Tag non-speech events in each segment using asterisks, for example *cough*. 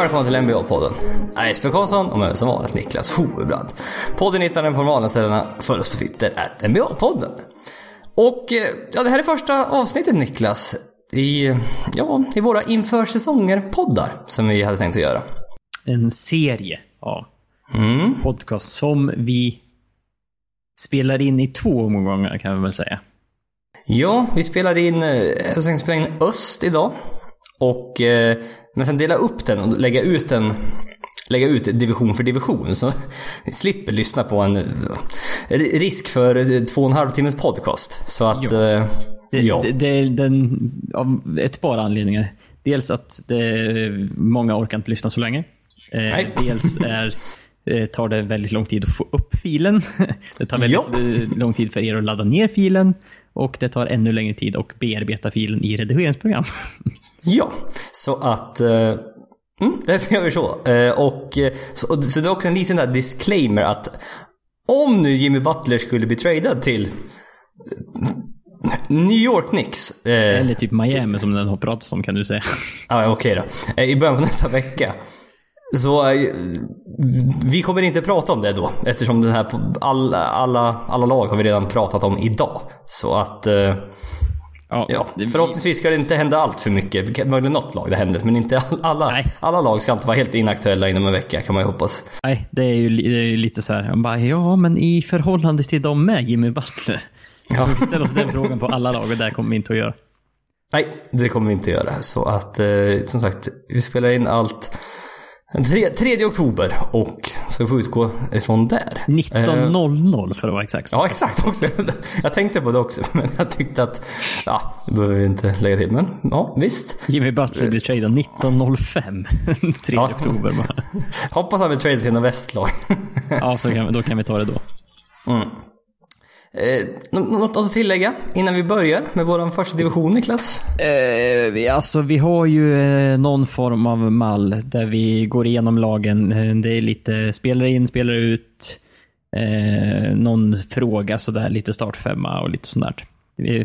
Och välkomna till NBA-podden. Jag är Jesper Karlsson och med som vanligt Niklas Hovebrand. Podden hittar den på de vanliga ställena. Följ oss på Twitter, at NBA-podden. Och eh, ja, det här är första avsnittet Niklas i, ja, i våra inför säsonger-poddar som vi hade tänkt att göra. En serie av Mm. podcast som vi spelar in i två omgångar kan vi väl säga. Ja, vi spelar in, eh, jag tänkte spela in Öst idag. Och, eh, men sen dela upp den och lägga ut den lägga ut division för division så ni slipper lyssna på en eh, risk för eh, två och en halv timmes podcast. Så att, Ja. eh, Det, ja. det, det, den, av ett par anledningar. Dels att det, många orkar inte lyssna så länge. Eh, dels är, eh, tar det väldigt lång tid att få upp filen. *laughs* Det tar väldigt Ja. lång tid för er att ladda ner filen. Och det tar ännu längre tid att bearbeta filen i redigeringsprogram. *laughs* Ja, så att... eh, Mm, *laughs* därför gör vi så. Eh, Och, så. och Så det är också en liten där disclaimer att om nu Jimmy Butler skulle bli tradad till eh, New York Knicks. eh, Eller typ Miami som den har pratats om kan du säga. *laughs* Ja, okej då. Eh, I början på nästa vecka. Så vi kommer inte prata om det då. Eftersom den här, alla, alla, alla lag har vi redan pratat om idag. Så att... eh, Ja, det- förhoppningsvis ska det inte hända allt för mycket. Möjligen något lag det händer, men inte all- alla. Nej. Alla lag ska inte vara helt inaktuella inom en vecka kan man ju hoppas. Nej, det är ju, det är ju lite så här. Bara, ja, men i förhållande till dem med Jimmy Butler. Ja. Vi ställer oss den frågan på alla lag och det kommer vi inte att göra. Nej, det kommer vi inte göra. Så att, eh, som sagt, vi spelar in allt 3, 3 oktober och ska få utgå ifrån där. Eh, 19.00 för att vara exakt. Ja, exakt också. *laughs* Jag tänkte på det också, *laughs* men jag tyckte att... Ja, det behöver vi inte lägga till. Men ja, visst. Jimmy Butler blir tradad 19.05. 3 *laughs* Ja. oktober bara. Hoppas han vill trade till något västlag. Ja, så kan, vi- då kan vi ta det då. Eh, nå- något att tillägga innan vi börjar med vår första division, Niklas? Eh, vi- alltså, vi har ju eh, någon form av mall där vi går igenom lagen. Eh, Det är lite spelare in, spelare ut. Eh, någon fråga sådär, lite startfemma och lite sånt vi-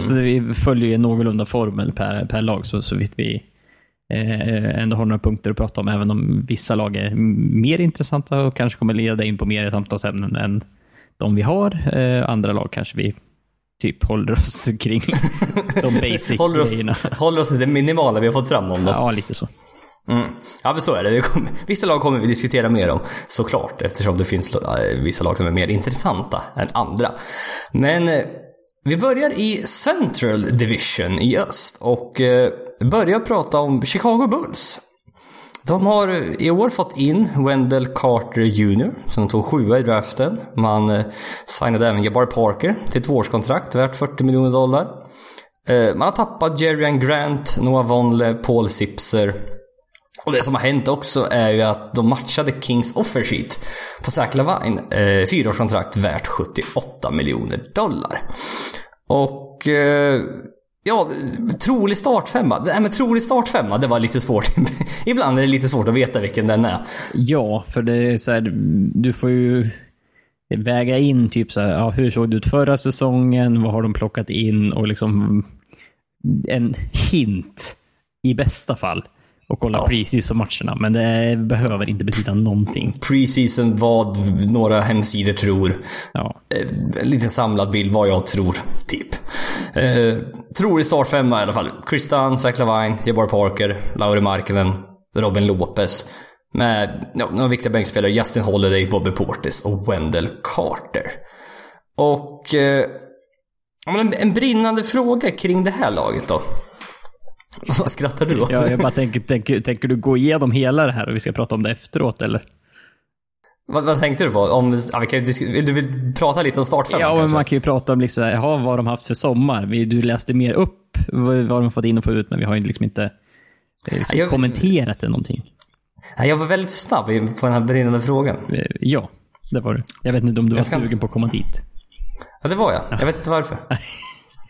Så vi följer ju någorlunda formel per, per lag så, så vitt vi eh, ändå har några punkter att prata om. Även om vissa lag är mer intressanta och kanske kommer leda in på mer samtalsämnen än de vi har. Eh, andra lag kanske vi typ håller oss *laughs* kring de *laughs* basic Håller oss, grejerna. *laughs* håller oss till det minimala vi har fått fram om dem. Ja, lite så. Mm. Ja, men så är det. kommer, vissa lag kommer vi diskutera mer om, såklart. Eftersom det finns eh, vissa lag som är mer intressanta än andra. Men eh, vi börjar i Central Division i öst och eh, börjar prata om Chicago Bulls. De har i år fått in Wendell Carter Jr. som tog sjua i draften. Man eh, signade även Jabari Parker till ett tvåårskontrakt värt 40 miljoner dollar. Eh, man har tappat Jerrian Grant, Noah Vonleh, Paul Sipser. Och det som har hänt också är ju att de matchade Kings Offersheet på Zach Lavine. Eh, fyraårskontrakt värt 78 miljoner dollar. Och... Eh, ja, trolig startfemma. Det men trolig startfemma, det var lite svårt. *laughs* Ibland är det lite svårt att veta vilken den är. Ja, för det är så här, du får ju väga in typ så här, ja, hur såg det ut förra säsongen? Vad har de plockat in? Och liksom en hint i bästa fall. Och kolla Ja. precis matcherna. Men det behöver inte betyda någonting. Preseason, vad några hemsidor tror. Ja. Eh, en liten samlad bild vad jag tror, typ. Eh, tror i startfemma i alla fall. Chris Dunn, Zach Lavine, Jabbar Parker, Lauri Markkanen, Robin Lopez. Med ja, några viktiga bänkspelare, Justin Holiday, Bobby Portis och Wendell Carter. Och... Eh, en brinnande fråga kring det här laget då. *laughs* Vad skrattar du åt? Ja, jag bara tänker, tänker, tänker du gå igenom hela det här och vi ska prata om det efteråt eller? vad, vad tänkte du på? Om, ja, vi kan du vill prata lite om startfemman Ja, men man kan ju prata om liksom, jaha, vad de haft för sommar. Du läste mer upp vad, de fått in och få ut, men vi har ju liksom inte eh, liksom Jag- kommenterat det någonting. Jag var väldigt snabb på den här brinnande frågan. Eh, Ja, det var du. Jag vet inte om du var ska- sugen på att komma dit. Ja, det var jag. Jag vet inte varför. *laughs*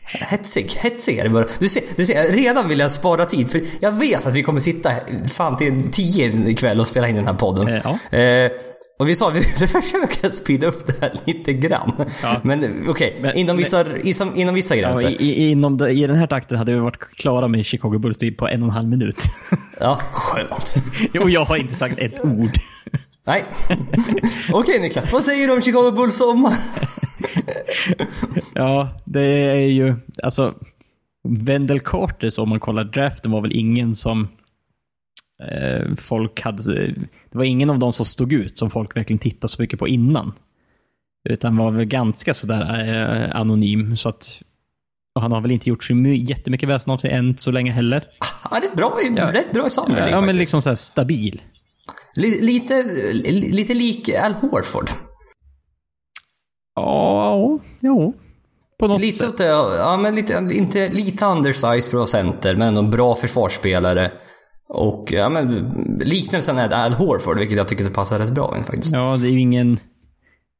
Hetsig, hetsig är det bara. Du ser, du ser, redan vill jag spara tid för jag vet att vi kommer sitta fan till tio ikväll och spela in den här podden. Eh, ja. Eh, och vi sa *laughs* att vi skulle försöka speeda upp det här lite grann. Ja. Men okej, Men- inom, vissa, inom, inom vissa Ja, gränser. i, i, inom det, I den här takten hade vi varit klara med Chicago Bulls tid på en och en halv minut. *laughs* Ja, skönt. *laughs* Och jag har inte sagt ett ord. Nej. Okej Niklas, vad säger du om Chicago Bulls sommar? *laughs* Ja, det är ju... Alltså, Wendell Carter, så om man kollar draften, var väl ingen som eh, folk hade... Det var ingen av dem som stod ut som folk verkligen tittade så mycket på innan. Utan var väl ganska sådär eh, anonym, så att... Och han har väl inte gjort så my- jättemycket väsen av sig än så länge heller. Han är rätt bra Ja. rätt bra i Summer League Ja, men liksom såhär stabil. Li- Lite, li- lite lik Al Horford. Ja, jo. På något Lite sätt. det, ja men lite, inte, lite undersized bra center, men ändå en bra försvarsspelare. Och ja men liknelsen är Al Horford, vilket jag tycker det passar rätt bra in faktiskt. Ja, det är ju ingen,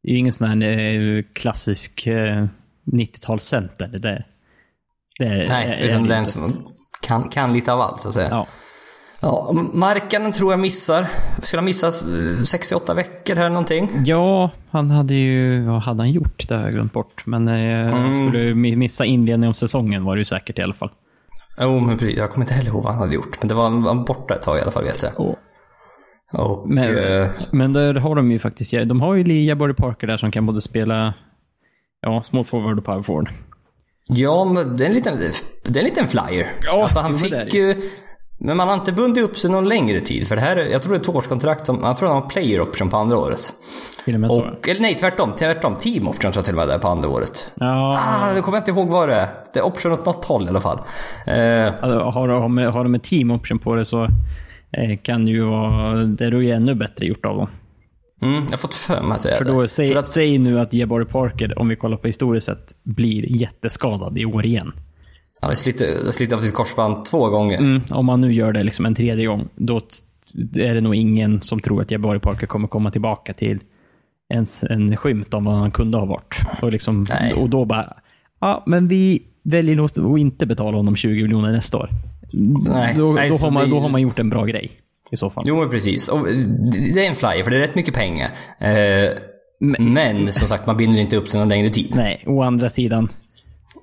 det är ingen sån här eh, klassisk eh, 90-talscenter. Det, det, det Nej, utan den som kan, kan lite av allt så att säga. Ja. Ja, Markkanen tror jag missar. Skulle han missa eh, 68 veckor här eller någonting? ja, han hade ju... Vad hade han gjort? Det har jag glömt bort. Men eh, han skulle mi- missa inledningen av säsongen var det ju säkert i alla fall. Jo, men precis. Jag kommer inte heller ihåg vad han hade gjort. Men det var var borta ett tag i alla fall vet jag. Och, Och... men, eh, men där har de ju faktiskt... De har ju Lia Bordy Parker där som kan både spela ja, small forward och power forward. Ja, men det är en liten, det är en liten flyer. Ja, alltså han fick ju... Men man har inte bundit upp sig någon längre tid. För det här, jag tror det är ett årskontrakt som, jag tror han har player option på andra året. Till och med så. Och, eller nej, tvärtom. Tvärtom. Team option tror jag till och med det är på andra året. Ja, Ah, det kommer jag inte ihåg vad det är. Det är option åt något håll i alla fall. Eh, Alltså, har, de, har de en team option på det så eh, kan det ju vara... Det är ju ännu bättre gjort av dem. mm, jag har fått för mig att det är För det. då, säg, För att, säg nu att Jabari Parker, om vi kollar på historiskt sett, blir jätteskadad i år igen. Han har slitit, slitit av sitt korsband två gånger. Mm, om man nu gör det liksom en tredje gång, då är det nog ingen som tror att Jabari Parker kommer komma tillbaka till ens en skymt om vad han kunde ha varit. Och, liksom, Nej. och då bara, ja, men vi väljer nog att inte betala honom 20 miljoner nästa år. Nej, då, nej, då, har man, det- då har man gjort en bra grej. I så fall. Jo, men precis. Och eh, det är en flyer, för det är rätt mycket pengar. Eh, men som sagt, man binder inte upp sig någon längre tid. Nej, å andra sidan,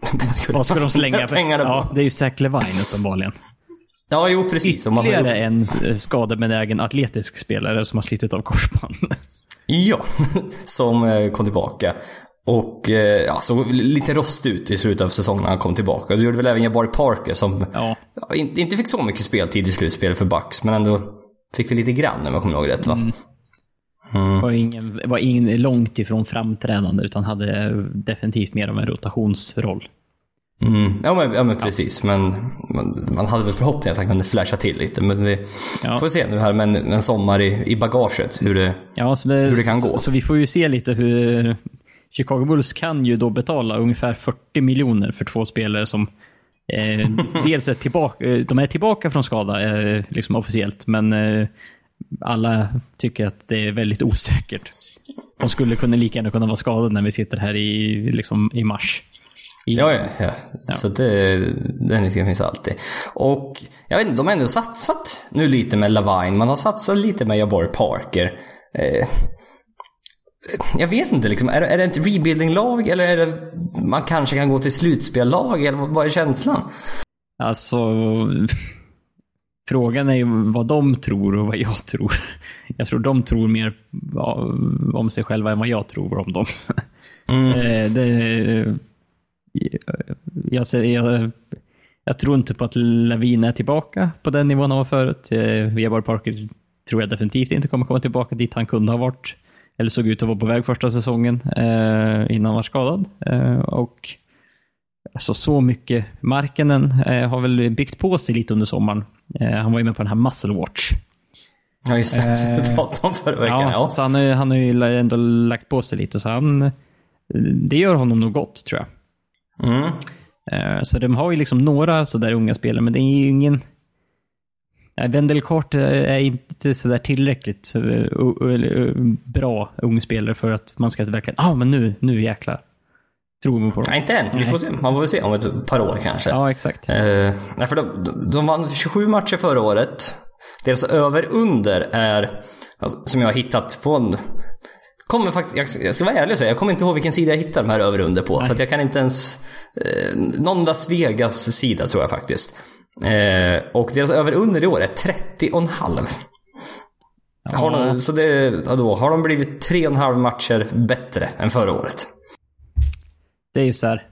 *laughs* Skulle vad man de slänga pengarna Ja, på? det är ju Zach Levine uppenbarligen. Ja, jo precis. Ytterligare en eh, skadebenägen atletisk spelare som har slitit av korsband. *laughs* Ja, *laughs* som eh, kom tillbaka. Och eh, ja, såg lite rost ut i slutet av säsongen när han kom tillbaka. Det gjorde väl även Jabari Parker som Ja. ja, inte, fick så mycket speltid i slutspelet för Bucks, men ändå fick vi lite grann om jag kommer ihåg rätt va? Var, ingen, var ingen långt ifrån framträdande, utan hade definitivt mer av en rotationsroll. Mm. Ja, men, ja men precis. Men man, man hade väl förhoppningar att han kunde flasha till lite. Men vi Ja. får se nu här med en, sommar i, i bagaget hur det... Ja, så, vi, Hur det kan så, gå. Så vi får ju se lite hur... Chicago Bulls kan ju då betala ungefär 40 miljoner för två spelare som eh, *laughs* dels är tillbaka, de är tillbaka från skada, eh, liksom officiellt, men eh, alla tycker att det är väldigt osäkert. De skulle kunna lika gärna kunna vara skadade när vi sitter här i, liksom, i mars. I, Ja, ja, ja. Så det, den risken finns alltid. Och jag vet inte, de har ändå satsat nu lite med Lavine. Man har satsat lite med Jabari Parker. Eh, jag vet inte liksom, är, det- är det ett rebuilding-lag eller är det man kanske kan gå till slutspellag eller vad är känslan? Alltså, frågan är ju vad de tror och vad jag tror. Jag tror de tror mer om sig själva än vad jag tror om dem. Eh, det, jag, jag, jag tror inte på att Lavin är tillbaka på den nivån han var förut. Eh, Jabari Parker tror jag definitivt inte kommer komma tillbaka dit han kunde ha varit. Eller såg ut att vara på väg första säsongen eh, innan han var skadad. Och Alltså så mycket. Markkanen eh, har väl byggt på sig lite under sommaren. Eh, han var ju med på den här Muscle Watch. Ja, just det. Som *laughs* vi Eh, pratade om förra veckan. Ja, Ja. Så han, han har ju ändå lagt på sig lite, så han... Det gör honom nog gott, tror jag. Mm. Eh, Så de har ju liksom några sådär unga spelare, men det är ju ingen... Wendell Carter är inte sådär tillräckligt eh, eh, bra ung spelare för att man ska verkligen, ja ah, men nu, nu jäklar. Tror man på dem. Nej, inte än. Vi får se. Man får väl se om ett par år kanske. Ja, exakt. Eh, nej, för de, de- vann 27 matcher förra året. Deras över-under är, alltså, som jag har hittat på en kommer faktiskt, jag ska vara ärlig och säga, jag kommer inte ihåg vilken sida jag hittade de här över och under på. Nej. Så jag kan inte ens... Eh, någon Las Vegas sida tror jag faktiskt. Eh, och deras över och under i år är 30,5. Ja. Har de, så det, då, har de blivit 3,5 matcher bättre än förra året? Det är ju så här.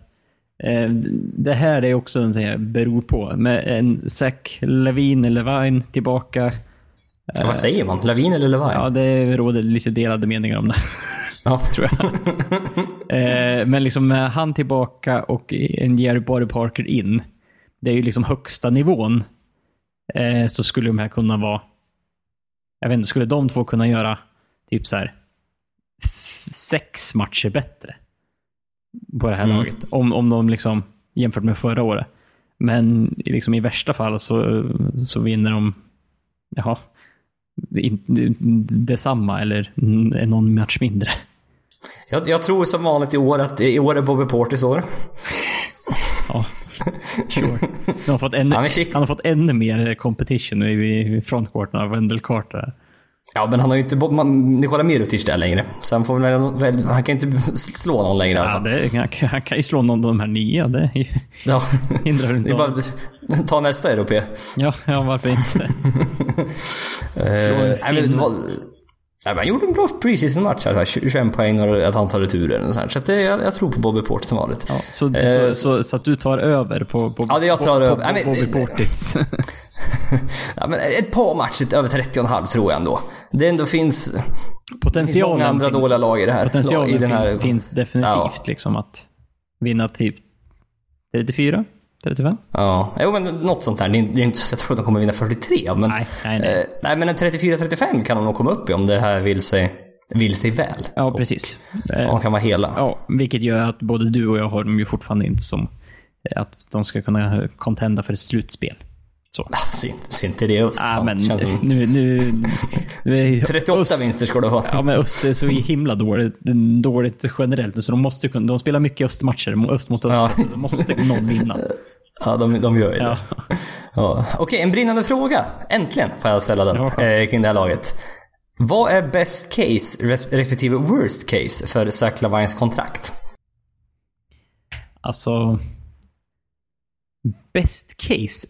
Eh, det här är också en sån beror på. Med en Zack Levin eller Levine tillbaka. Ja, vad säger man? Lavin eller Levine? Ja, det råder lite delade meningar om det. *laughs* Ja. tror jag. Eh, men liksom med han tillbaka och en Jerry Body Parker in. Det är ju liksom högsta nivån. Eh, så skulle de här kunna vara... Jag vet inte, skulle de två kunna göra typ så här sex matcher bättre? På det här mm. laget. Om, om de liksom, jämfört med förra året. Men liksom i värsta fall så, så vinner de, jaha, detsamma eller någon match mindre. Jag, jag, tror som vanligt i år att i år är Bobby Portis år. ja, sure. Han har fått ännu, han, han har fått ännu mer competition i frontcourten av Wendell Carter. Ja, men han har ju inte Nikola Mirotic där längre. Så han, får väl, han kan inte *laughs* slå någon längre. Ja, det, han, han, kan ju slå någon av de här nya. Det ja. *laughs* hindrar inte. Det är bara ta nästa europé. Ja, ja varför inte? *laughs* uh, nej, men, var, nej, han gjorde en bra preseason match här. 21 poäng och ett antal returer. Så så det, jag, jag, tror på Bobby Portis som vanligt. Ja, så, uh, så, så, så, att du tar över på, på, ja, det jag tar på, över. på, på Bobby Portis? *laughs* ja, men ett par matcher över 30,5 tror jag ändå. Det ändå finns Potentialen, många andra dåliga lag i det här. Potentialen i den här, finns definitivt ja. liksom att vinna typ 34? 35? Ja, jo men något sånt där. Det är, inte så jag tror att de kommer vinna 43. Men, nej, nej, nej. Eh, nej men en 34-35 kan de nog komma upp i om det här vill sig, vill sig väl. Ja, precis. Och, de kan vara hela. Ja, vilket gör att både du och jag har dem ju fortfarande inte som att de ska kunna contenda för ett slutspel. Så. Ser inte det ut? Ja, men nu, nu, nu är 38 *laughs* öst, vinster ska du ha. Ja, men öst är så himla dåligt, dåligt generellt så de måste kunna, de spelar mycket östmatcher, öst mot öst. Ja. Så de måste någon vinna. *laughs* Ja, de, de gör ju det. Ja. Ja. Okej, en brinnande fråga. Äntligen får jag ställa den eh, kring det här laget. Vad är best case respektive worst case för Zach Lavines kontrakt? Alltså... Best case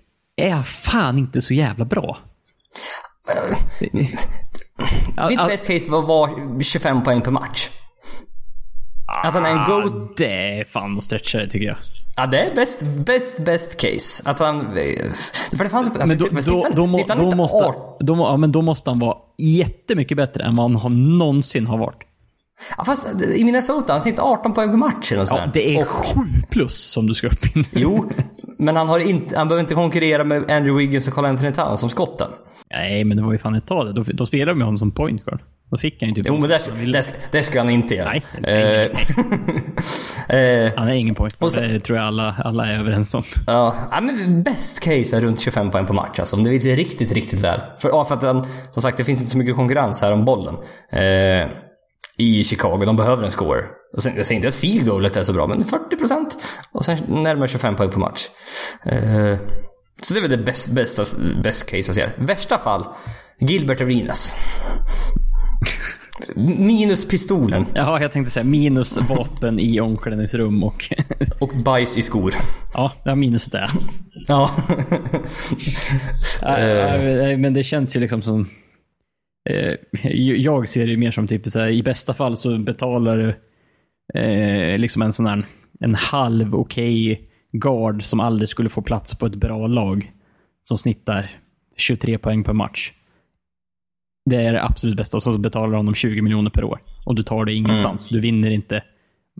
är fan inte så jävla bra. Mitt best case var, var 25 poäng per match. Att han är en. Ah, det är fan att stretcha det tycker jag. Ja, det är best, best, best case. Att han... För det fanns... Alltså, men då, då, då, må, då måste, då, ja, men då måste han vara jättemycket bättre än vad han någonsin har varit. Ja, fast i Minnesota, han sitter 18 poäng per match eller Ja, det är 7 plus som du ska upp i Jo, men han, har inte, han behöver inte konkurrera med Andrew Wiggins och Carl Anthony Towns som skotten. Nej, men det var ju fan ett tag. Då, då spelade de med honom som point guard. Då fick han ju typ... Jo, men det, det, det ska han inte göra. Nej, nej, nej. *laughs* Eh, han är ingen point guard. Det tror jag alla, alla är överens om. Ja, men best case är runt 25 poäng på match alltså. Om det vill riktigt, riktigt väl. För, ja, för att den, som sagt, det finns inte så mycket konkurrens här om bollen. Eh, i Chicago. De behöver en score. Och sen, jag säger inte att field goalet är så bra, men 40% och sen närmare 25 poäng på match. Uh, så det är väl det bäst, bästa, best case jag ser. Värsta fall, Gilbert Arenas. Minus pistolen. Ja, jag tänkte säga minus vapen i omklädningsrum och... *laughs* och bajs i skor. Ja, ja minus det. ja. *laughs* äh, men det känns ju liksom som... Eh, jag ser det mer som typ så här, i bästa fall så betalar du eh, liksom en sån här, en halv okej okay guard som aldrig skulle få plats på ett bra lag. Som snittar 23 poäng per match. Det är det absolut bästa. Och så betalar honom 20 miljoner per år. Och du tar det ingenstans. Mm. Du vinner inte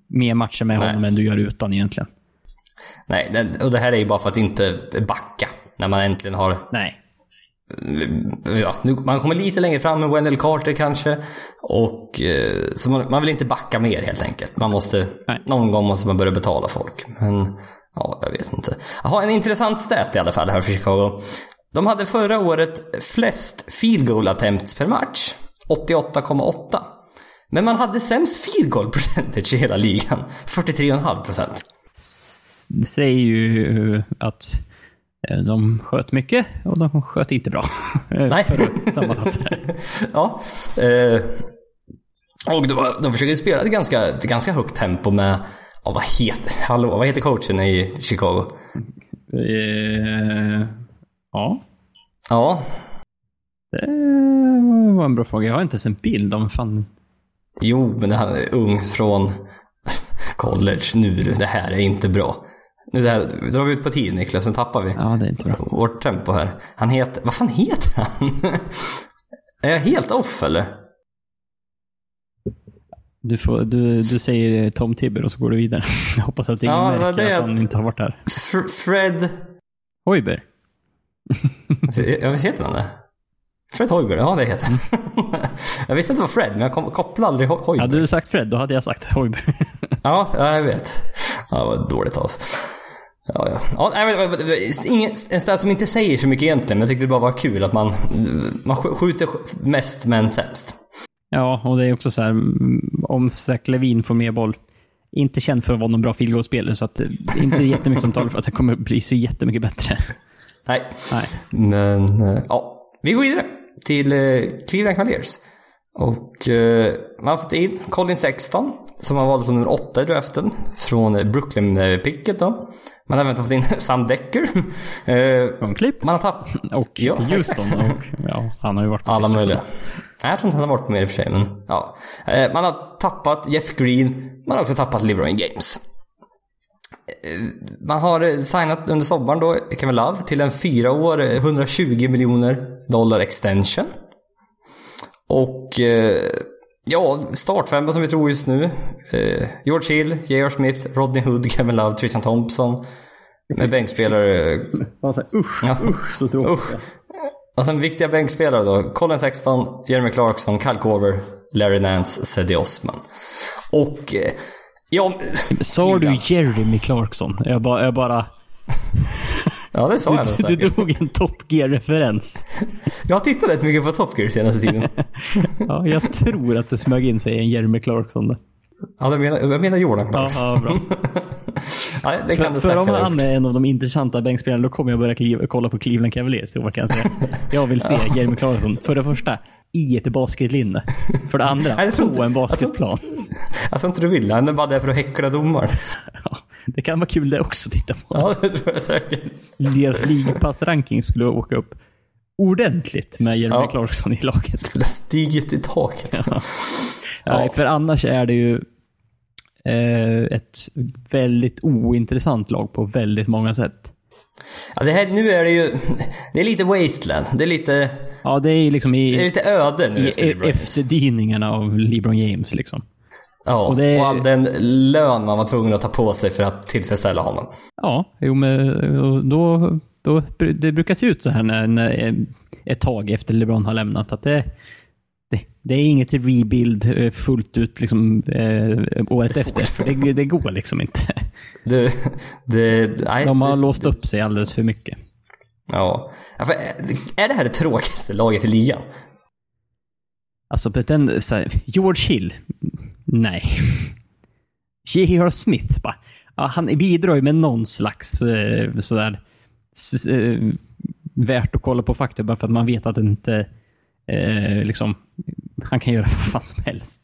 mer matcher med Nej. honom än du gör utan egentligen. Nej, och det här är ju bara för att inte backa. När man äntligen har Nej ja, nu, man kommer lite längre fram med Wendell Carter kanske. Och, eh, så man, man, vill inte backa mer helt enkelt. Man måste, någon gång måste man börja betala folk. Men ja, jag vet inte. Jaha, en intressant stat i alla fall här för Chicago. De hade förra året flest field goal attempts per match. 88,8. Men man hade sämst field goal percentage i hela ligan. 43,5 procent. Det säger ju att de sköt mycket och de sköt inte bra. *laughs* Nej. Att sammanfatta *laughs* Ja. Eh, Och de, de försöker spela ett ganska, ett ganska högt tempo med, ja, vad heter, hallå, vad heter coachen i Chicago? Eh, ja, Ja, det var en bra fråga. Jag har inte ens en bild om fan... jo, men han är ung från *laughs* college nu. Det här är inte bra. Nu det här, drar vi ut på tid Niklas, sen tappar vi Ja, det är inte bra. vårt tempo här. Han heter, vad fan heter han? *laughs* är jag helt off eller? Du, får, du, du säger Tom Tibber och så går du vidare. *laughs* Jag hoppas att ingen Ja, det var märker det att han inte har varit här. Fr- Fred... Hoiber. Jag visste inte han det. Fred Hoiberg, ja det heter han. *laughs* jag visste inte vad Fred, men jag kom, kopplade aldrig Ho- Hoiberg. Hade du sagt Fred, då hade jag sagt Hoiber. Ja, ja, jag vet. Ja, det var dåligt av oss. Ja, ja. ja ingen, en stat som inte säger så mycket egentligen, men jag tyckte det bara var kul att man, man sk- skjuter mest men sämst. ja, och det är också så här, mm, om Zach Levin får mer boll. Inte känd för att vara någon bra field spelare så att det är inte jättemycket som talar för att det kommer bli så jättemycket bättre. Nej. Nej. Men, eh, ja. Vi går vidare till eh, Cleveland Cavaliers. Och eh, man har fått in Colin Sexton, som har valt som nummer åtta i draften, från Brooklyn-picket då. Man har även fått in *laughs* Sam Decker. Eh, Från Klipp man har tappat... och Ja, Houston. Och, ja, han har ju varit Alla möjliga. Nej, jag tror inte han har varit på mer i och för sig, men ja. Eh, Man har tappat Jeff Green, man har också tappat LeBron James. Eh, Man har signat under sommaren då Kevin Love till en fyra år, eh, 120 miljoner dollar extension. Och ja, startfemma som vi tror just nu. George Hill, J.R. Smith, Rodney Hood, Kevin Love, Tristan Thompson. Med bänkspelare Han säger usch, Ja. usch så tråkigt. Usch. Och sen viktiga bänkspelare då. Colin Sexton, Jeremy Clarkson, Kyle Korver, Larry Nance, Cedi Osman. Och... eh, Ja, Sa du Jeremy Clarkson? Jag bara... Jag bara *laughs* ja det sa jag du, du drog en Top Gear-referens. Jag har tittat rätt mycket på Top Gear senaste tiden. *laughs* Ja, jag tror att det smög in sig en Jeremy Clarkson där. Ja, jag menar, jag menar Jordan Ja, Clarkson. ja, bra. *laughs* Ja, det kan För, det för om han är en av de intressanta bänkspelarna, då kommer jag börja kliva, kolla på Cleveland Cavaliers. Vad kan jag säga? *laughs* Jag vill se Jeremy Clarkson, för det första, i ett basketlinne. För det andra, *laughs* Nej, på inte- en basketplan. Jag tror inte du vill. Han är bara där för att häckla domaren. *laughs* Ja, det kan vara kul det också att titta på. Ja, det tror jag säkert. Deras ligapass-ranking skulle åka upp ordentligt med Jeremy Ja. Clarkson i laget. Skulle ha stigit i taket. Nej, för annars är det ju ett väldigt ointressant lag på väldigt många sätt. Ja, det här, nu är det ju... Det är lite wasteland. Det är lite... Ja, det är liksom i, Det är lite öde nu i efter LeBron efterdyningarna av LeBron James. Liksom. Ja, och, Och det- all den lön man var tvungen att ta på sig för att tillfredsställa honom. Ja, jo, men och då, då, det brukar se ut så här när, när eh, ett tag efter LeBron har lämnat. Att det, det, är inget rebuild eh, fullt ut liksom, eh, året Det efter. För det, det går liksom inte. Det, det, nej, De har låst upp sig alldeles för mycket. Ja. är det här det tråkigaste laget i ligan? Alltså, den, så här, George Hill? Nej. J.R. Smith bara. Ja, han bidrar ju med någon slags eh, sådär s- eh, värt att kolla på faktor bara för att man vet att det inte eh, liksom, han kan göra *laughs* vad fan som helst.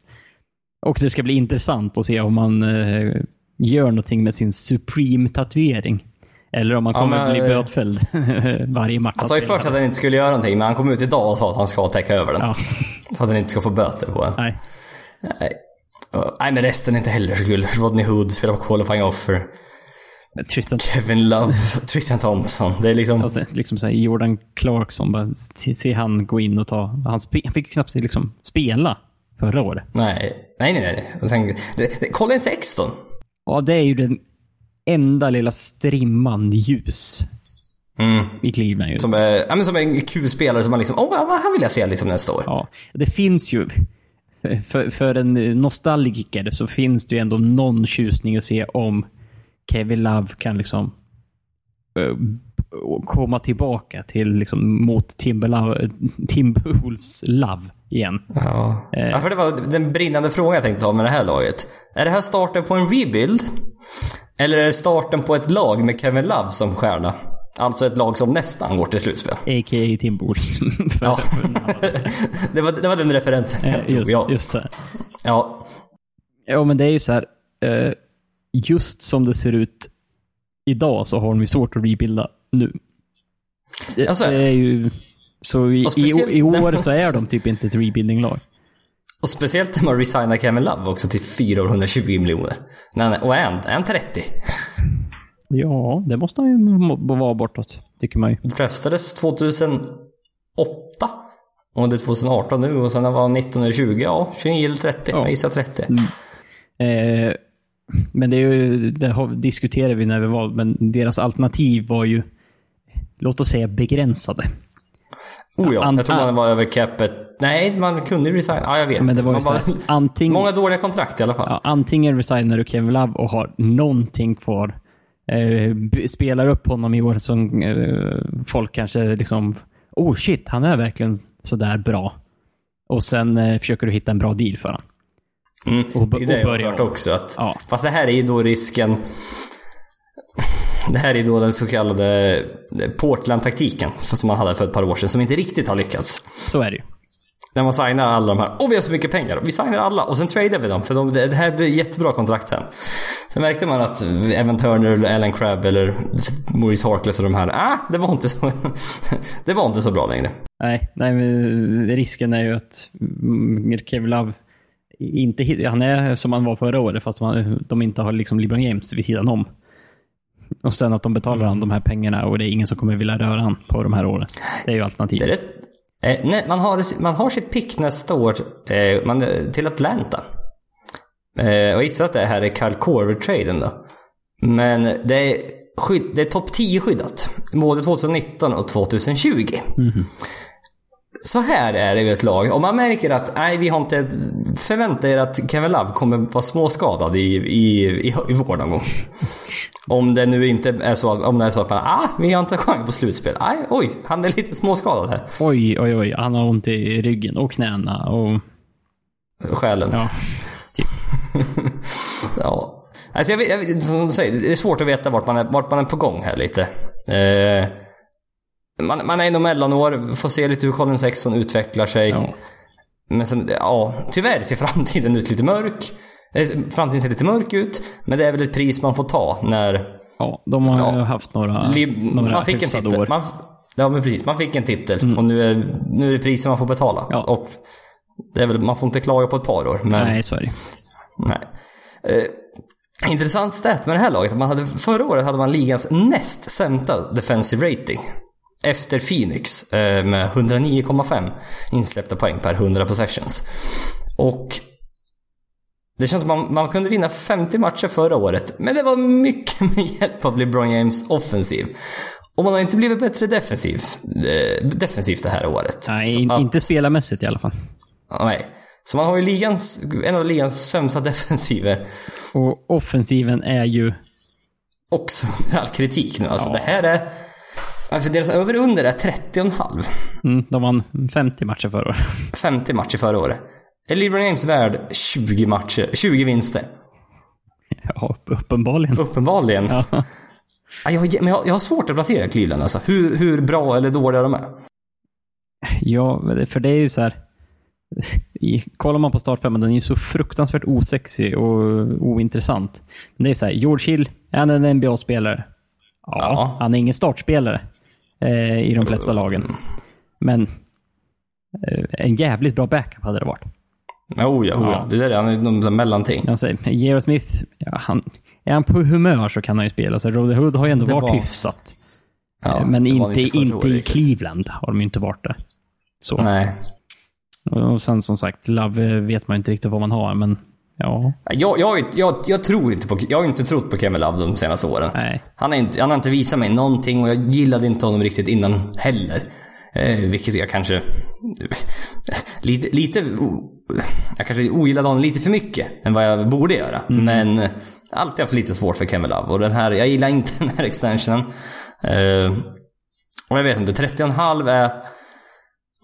Och det ska bli intressant att se om man eh, gör någonting med sin Supreme-tatuering. Eller om man Ja, kommer men, bli eh, bötfälld *laughs* varje match. Han sa ju först att han inte skulle göra någonting, men han kom ut idag och sa att han ska täcka över den. Ja, Så att han inte ska få böter på den. nej. Nej. Nej, men resten är inte heller så kul. Rodney Hood spelar på qualifying offer. Tristan Kevin Love, *laughs* Tristan Thompson. Det är liksom... Och sen, liksom så Jordan Clarkson, bara se, se han gå in och ta... Han, spe, han fick ju knappt liksom spela förra året. Nej, nej, nej. nej. Och sen, det, det, Colin Sexton. Ja, det är ju den enda lilla strimman ljus Mm. i Cleveland just. Som är, ja, men som är en kul spelare som man liksom, åh, oh, han vill jag se liksom nästa år. Ja, det finns ju... För, för en nostalgiker så finns det ju ändå någon tjusning att se om Kevin Love kan liksom eh, komma tillbaka till liksom mot Timberlo- Timberwolves Love igen. Ja. ja, för det var den brinnande frågan jag tänkte ta med det här laget. Är det här starten på en rebuild? Eller är det starten på ett lag med Kevin Love som stjärna? Alltså ett lag som nästan går till slutspel. A.k.a. Timberwolves. Ja. *laughs* *laughs* det, var, det var den referensen jag Eh, just, ja. just det. Ja, Ja, men det är ju så här. Eh, just som det ser ut idag så har de ju svårt att rebuilda nu. Det, Alltså- det är ju... Så i, i, i år så är de typ inte ett rebuilding-lag. och speciellt när man resignar Kevin Love också till 420 miljoner. Och är han, är han 30? Ja, det måste han ju vara bortåt, tycker man ju. Draftades 2008. Och det är 2018 nu och sen var han 19 eller 20. Ja, 29 eller 30. Ja. Jag gissar 30. Eh, men det, är ju, det diskuterade vi när vi var, men deras alternativ var ju, låt oss säga begränsade. Oh ja, jag tror man var över capet. Nej, man kunde ju resigna. Ja, jag vet. Men det var ju så här, antingen, Många dåliga kontrakt i alla fall. ja, antingen resignar du Kevin Love och har någonting kvar. Eh, spelar upp honom i år som eh, folk kanske liksom, oh shit, han är verkligen sådär bra. Och sen eh, försöker du hitta en bra deal för honom. Mm. Och, Det är det jag har hört också. Att, Ja. Fast det här är ju då risken... Det här är då den så kallade Portland-taktiken som man hade för ett par år sedan som inte riktigt har lyckats. Så är det ju. När man signar alla de här. Och vi har så mycket pengar. Vi signar alla och sen tradar vi dem. För de, det här blir jättebra kontrakt sen. Sen märkte man att Evan Turner, eller Alan Crabb eller Maurice Harkless och de här. Ah, det var inte så, *laughs* det var inte så bra längre. Nej, nej men risken är ju att Kevin Love inte, han är som han var förra året fast man, de inte har liksom LeBron James vid sidan om. Och sen att de betalar han de här pengarna och det är ingen som kommer vilja röra han på de här åren. Det är ju Det är alternativet. rätt, eh, nej, man, har, man har sitt pick nästa år eh, man, till Atlanta. Eh, och gissar att det här är Kyle Korver-traden då. Men det är, skydd, det är topp 10 skyddat. Både 2019 och 2020. Så här är det ju ett lag. Om man märker att nej, vi har inte förväntat er att Kevin Love kommer vara småskadad i, i, i, i vår någon gång. Om det nu inte är så att, om det är så att man, ah, vi har inte chans på slutspel. Nej, oj, han är lite småskadad här. Oj, oj, oj. Han har ont i ryggen och knäna och... Själen. Ja. *laughs* Ja. Alltså jag jag som du säger, det är svårt att veta vart man är, vart man är på gång här lite. Eh, man, man är ändå mellanår, får se lite hur Colin Sexton utvecklar sig. ja. Men sen, ja, tyvärr ser framtiden ut lite mörk. Eh, Framtiden ser lite mörk ut, men det är väl ett pris man får ta när... ja de har Ja. haft några, Li- några man fick en titel. Man, ja, men precis. Man fick en titel och nu är, nu är det priset man får betala. Ja. Och det är väl, man får inte klaga på ett par år, men... Nej, så är det Nej. Eh, intressant stat med det här laget. att Man hade, förra året hade man ligans näst sämsta defensive rating. Efter Phoenix eh, med 109,5 insläppta poäng per 100 possessions. Och det känns som man, man kunde vinna 50 matcher förra året, men det var mycket *laughs* med hjälp av LeBron James offensiv. Och man har inte blivit bättre defensiv, eh, defensivt det här året. Nej, att- inte spelarmässigt i alla fall. Nej. Så man har ju ligans, en av ligans sämsta *laughs* defensiver. Och offensiven är ju... också under all kritik nu. Alltså det här är... För deras över och under är 30,5. Mm, de vann 50 matcher förra året. 50 matcher förra året. Är LeBron James värd 20 matcher, 20 vinster? Ja, uppenbarligen. Uppenbarligen. Ja. Ja, jag, men jag, jag har svårt att placera Cleveland alltså. Hur, hur bra eller dåliga de är. Ja, för det är ju så här. i- Kollar man på startfemman, den är ju så fruktansvärt osexig och ointressant. Men det är så här, George Hill, är han en NBA-spelare? Ja, Ja. han är ingen startspelare eh, i de flesta lagen. Men eh, en jävligt bra backup hade det varit. Oh ja, oh ja. Ja. Det där är han de mellanting. Jag säger, J.R. Smith, ja, han, är han på humör så kan han ju spela. Så Rodney Hood har ju ändå Det varit var- hyfsat. Ja, Eh, Men det inte, inte, året i. Cleveland har de ju inte varit där. Så. Nej. Och sen som sagt, Love eh, vet man inte riktigt vad man har, men ja. Jag, jag, jag, jag tror inte på... Jag har inte trott på Kevin Love de senaste åren. Nej. Han, är inte, han har inte visat mig någonting och jag gillade inte honom riktigt innan heller. Eh, vilket jag kanske... Lite... lite jag kanske ogillade honom lite för mycket än vad jag borde göra. Men eh, alltid haft lite svårt för Kevin Love. Och den här, jag gillar inte *laughs* den här extensionen. Eh, och jag vet inte, 30,5 är...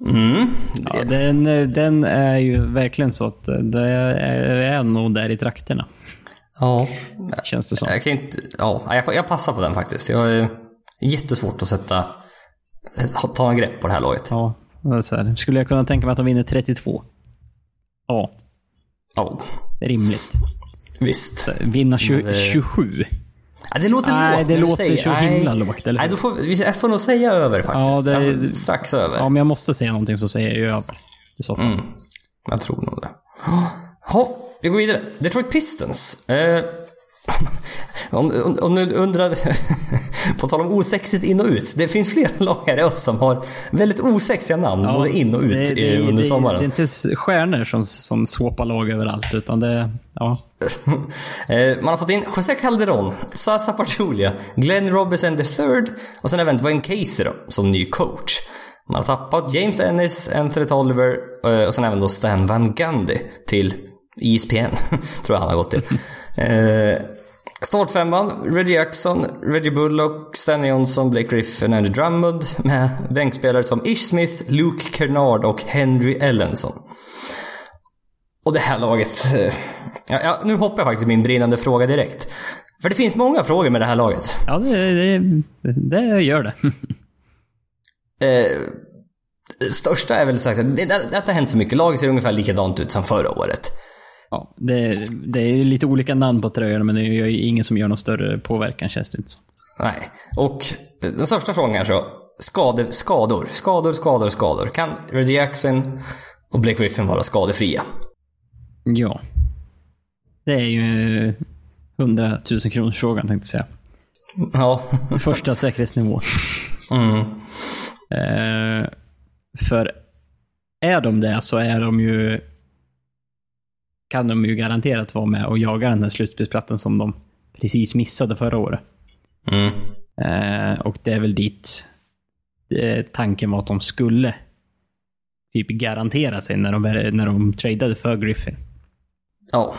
Mm, Ja, den, den är ju verkligen så att det är, nog där i trakterna. ja. Känns det som. Jag kan inte... Ja, jag, jag passar på den faktiskt. Jag är jättesvårt att sätta... Ta en grepp på det här laget. Ja, här. Skulle jag kunna tänka mig att de vinner 32? Ja. Ja, rimligt. visst. Så, vinna tju- Men det- 27. Ja, det låter Nej, lågt det låter säger- så nej. himla lågt, eller Nej, då får, vi- jag får nog säga över faktiskt. Ja, det- Ja, strax över. Ja, men jag måste säga någonting så säger jag över. I så fall. Mm. Jag tror nog det. *gasps* Ja, vi går vidare. Detroit Pistons. Eh, om, om, om du undrade, *laughs* på tal om osexigt in och ut. Det finns flera *laughs* lag i som har väldigt osexiga namn, både in och ut det, det, under det, sommaren. Det är inte stjärnor som, som swapar lag överallt, utan det... Ja. *laughs* Eh, Man har fått in José Calderon, Sasa Pachulia, Glenn Robinson III och sen även Dwayne Casey då, som ny coach. Man har tappat James Ennis, Anthony Tolliver eh, och sen även då Stan Van Gundy till ESPN, tror jag han har gått till. Eh, Startfemman, Reggie Jackson, Reggie Bullock, Stanley Johnson, Blake Griffin, Andy Drummond med bänkspelare som Ish Smith, Luke Kernard och Henry Ellenson. Och det här laget... eh, Ja, ja, nu hoppar jag faktiskt min brinnande fråga direkt. För det finns många frågor med det här laget. Ja, det, det, det gör det. *laughs* Eh, det största är väl sagt att det, det, det har hänt så mycket. Laget ser ungefär likadant ut som förra året. Ja, det, det är lite olika namn på tröjorna, men det är ju ingen som gör någon större påverkan känns det inte som. Nej. Och eh, den största frågan är så. Skade, skador. Skador, skador, skador. Kan Reggie Jackson och Blake Griffin vara skadefria? Ja. Det är ju 100 000 kronors frågan tänkte jag säga. Ja. *laughs* Första säkerhetsnivå. Mm. Eh, för är de det så är de ju kan de ju garanterat vara med och jaga den här slutspelsplatsen som de precis missade förra året. Mm. Eh, och det är väl dit eh, tanken var att de skulle typ garantera sig när de, när de tradade för Griffin. Ja.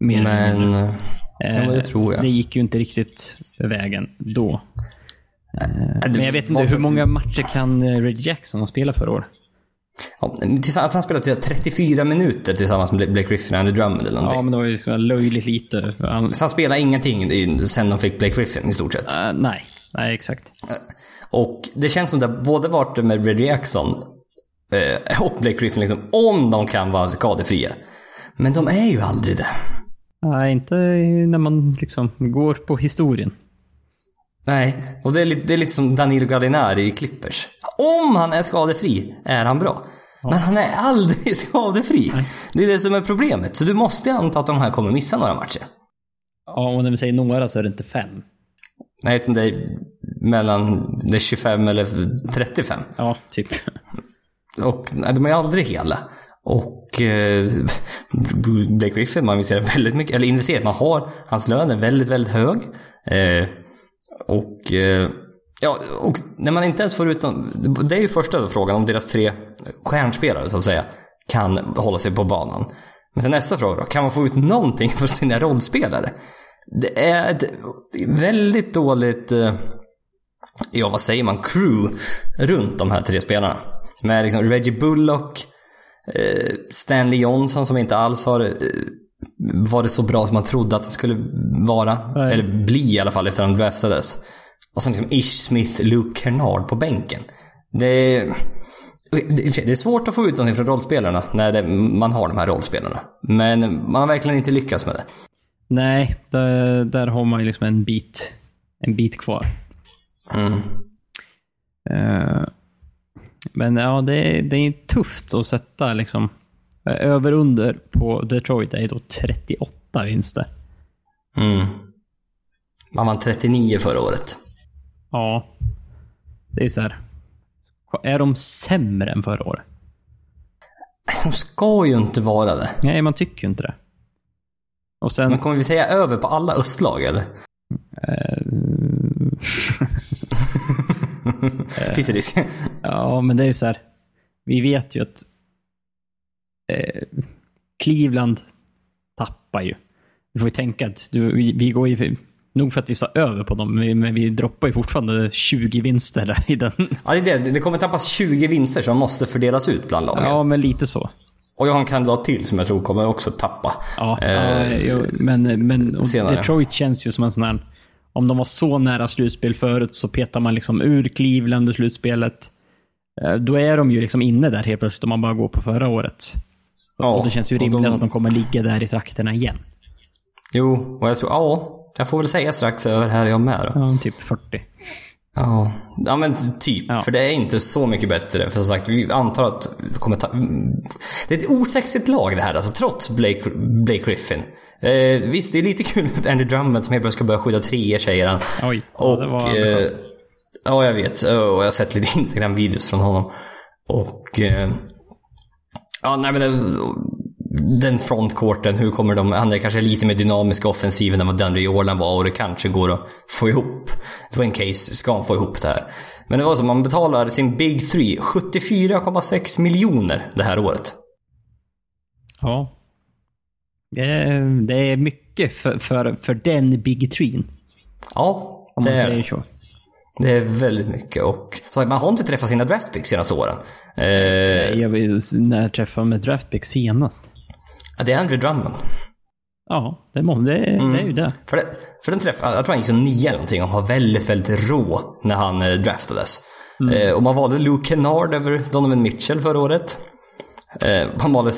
Mer. Men... Eh, ja, det tror jag. Det gick ju inte riktigt vägen då. det Men jag vet inte, hur många matcher kan eh, Reggie Jackson ha spelat förra året? Ja, tillsammans, han spelade 34 minuter tillsammans med Blake Griffin och Andy Drummond eller någonting. Ja, men det var ju så löjligt lite. Han, Så han spelade ingenting sen de fick Blake Griffin i stort sett. Eh, nej, nej exakt. Och det känns som det både varit med Reggie Jackson eh, och Blake Griffin liksom, om de kan vara skadefria. Men de är ju aldrig det. Nej, inte när man liksom går på historien. Nej, och det är, lite, det är lite som Danilo Gallinari i Clippers. Om han är skadefri är han bra. Men han är aldrig *laughs* skadefri. Det är det som är problemet. Så du måste anta att de här kommer missa några matcher. Ja, och när vi säger några så är det inte fem. Nej, utan det är mellan det är 25 eller 35. Ja, typ. *laughs* Och nej, de är aldrig hela. Och eh, *laughs* Blake Griffin, man investerar väldigt mycket, eller investerar, man har, hans lön är väldigt, väldigt hög. Eh, och eh, ja, och när man inte ens får ut dem. det är ju första då frågan om deras tre stjärnspelare så att säga kan hålla sig på banan. Men sen nästa fråga då, kan man få ut någonting för sina rollspelare? Det är ett väldigt dåligt eh, ja vad säger man, crew runt de här tre spelarna. Med liksom Reggie Bullock, eh, Stanley Johnson som inte alls har eh, varit så bra som man trodde att det skulle vara. Nej. Eller bli i alla fall efter att han draftades. Och sen liksom Ish Smith, Luke Kernard på bänken. Det det är svårt att få ut någonting från rollspelarna när det, man har de här rollspelarna. Men man har verkligen inte lyckats med det. Nej, där, där har man ju liksom en bit, en bit kvar. Mm. Eh, men ja, det, är- det är tufft att sätta liksom över under på Detroit är då 38 vinster. Mm. Man vann 39 förra året. Ja. Det är så här. Är de sämre än förra året? De ska ju inte vara det. Nej, man tycker ju inte det. Och sen... Men kommer vi säga över på alla östlag eller? eh, Finns det risk? ja, men det är ju så här. Vi vet ju att eh, Cleveland tappar ju. Vi får ju tänka att du, vi, vi går ju... Nog för att vi sa över på dem, men- vi droppar ju fortfarande 20 vinster där i den. Ja, det, är det, det kommer tappas 20 vinster som måste fördelas ut bland lagen. Ja, men lite så. Och jag har en kandidat till som jag tror kommer också tappa. Ja, Eh, ja, men, men senare. Detroit känns ju som en sån här... Om de var så nära slutspel förut så petar man liksom ur Cleveland ur slutspelet. Eh, Då är de ju liksom inne där helt plötsligt om man bara går på förra året. Ja, och det känns ju rimligt de- att de kommer ligga där i trakterna igen. Jo, och jag tror, ja, jag får väl säga strax över här jag med då. Ja, typ 40. Ja, ja men typ. Ja. För det är inte så mycket bättre. För som sagt, vi antar att vi kommer ta... Det är ett osexigt lag det här alltså, trots Blake, Blake Griffin. Eh, visst, det är lite kul med Andy Drummond som helt plötsligt ska börja skydda treor säger han. Oj, och, det var eh. Ja, jag vet. Och jag har sett lite Instagram-videos från honom. Och... Eh, ja, nej men det, den frontcourten, hur kommer de... Han är kanske lite mer dynamisk offensiv än vad Dundee Orland var och det kanske går att få ihop. Dwayne Case ska få ihop det här. Men det var så, man betalar sin Big Three 74,6 miljoner det här året. Ja. Det är, det mycket för, för, för den Big Treen. Ja, Om det man är, säger så. Det är väldigt mycket. Och man har inte träffat sina draftpicks senaste åren. Eh, Jag vet, när jag träffade med Draftpick senast. ja, det är Andrew Drummond. Ja, det, må, det, det är ju det. För, det, för den träff, jag tror han gick som nio eller någonting och var väldigt, väldigt rå när han eh, draftades. Eh, och man valde Luke Kennard över Donovan Mitchell förra året. Eh, man valde...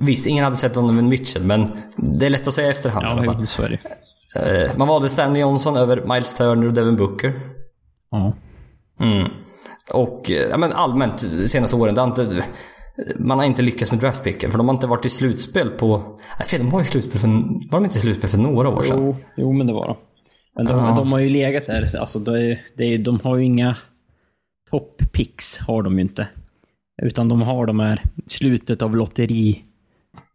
visst, ingen hade sett Donovan Mitchell, men det är lätt att säga efterhand Ja, så är det. Eh, man valde Stanley Johnson över Miles Turner och Devin Booker. Ja. Mm. Och eh, ja, men allmänt senaste åren, det har inte, man har inte lyckats med draftpicken. För de har inte varit i slutspel på... Nej, de var i slutspel för, var de inte i slutspel för några år sedan? Jo, jo, men det var de. Men de, Ja. de har ju legat där. Alltså, det, det, de har ju inga top picks har de ju inte. Utan de har de här slutet av lotteri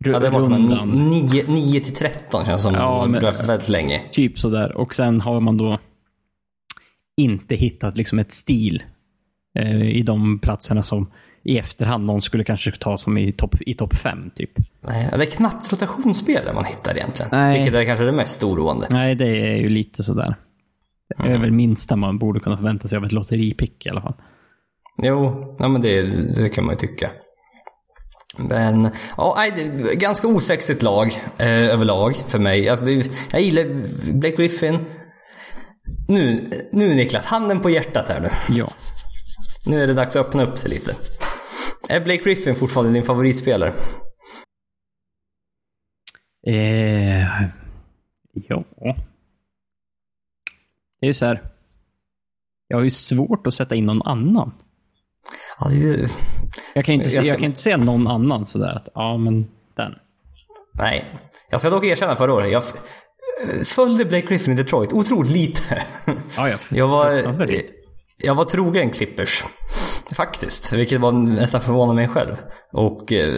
Ja, det var rundan. 9, 9 till 13 känns som Ja, men- draftat väldigt länge. Typ sådär. Och sen har man då inte hittat liksom ett stil eh, i de platserna som i efterhand någon skulle kanske ta som i topp i top 5 typ. Nej, det är knappt rotationsspelare man hittar egentligen. Nej. Vilket är kanske det mest oroande. Nej, det är ju lite sådär. Det är väl minsta man borde kunna förvänta sig av ett lotteripick i alla fall. Jo, ja, men det, det kan man ju tycka. Men, ja, ganska osexigt lag eh, överlag för mig. Alltså, det, jag gillar Blake Griffin. Nu, nu Niklas, handen på hjärtat här nu. Ja. Nu är det dags att öppna upp sig lite. Är Blake Griffin fortfarande din favoritspelare? Eh, ja. Det är ju så här. Jag har ju svårt att sätta in någon annan. Ja, det, Jag kan ju inte, Jag ska- jag kan inte säga någon annan sådär att, ja men den. nej. Jag ska dock erkänna förra året, jag följde Blake Griffin i Detroit otroligt lite. Ja, ja. Jag var, jag var trogen Clippers. Faktiskt. Vilket var nästan förvånade mig själv. Och eh,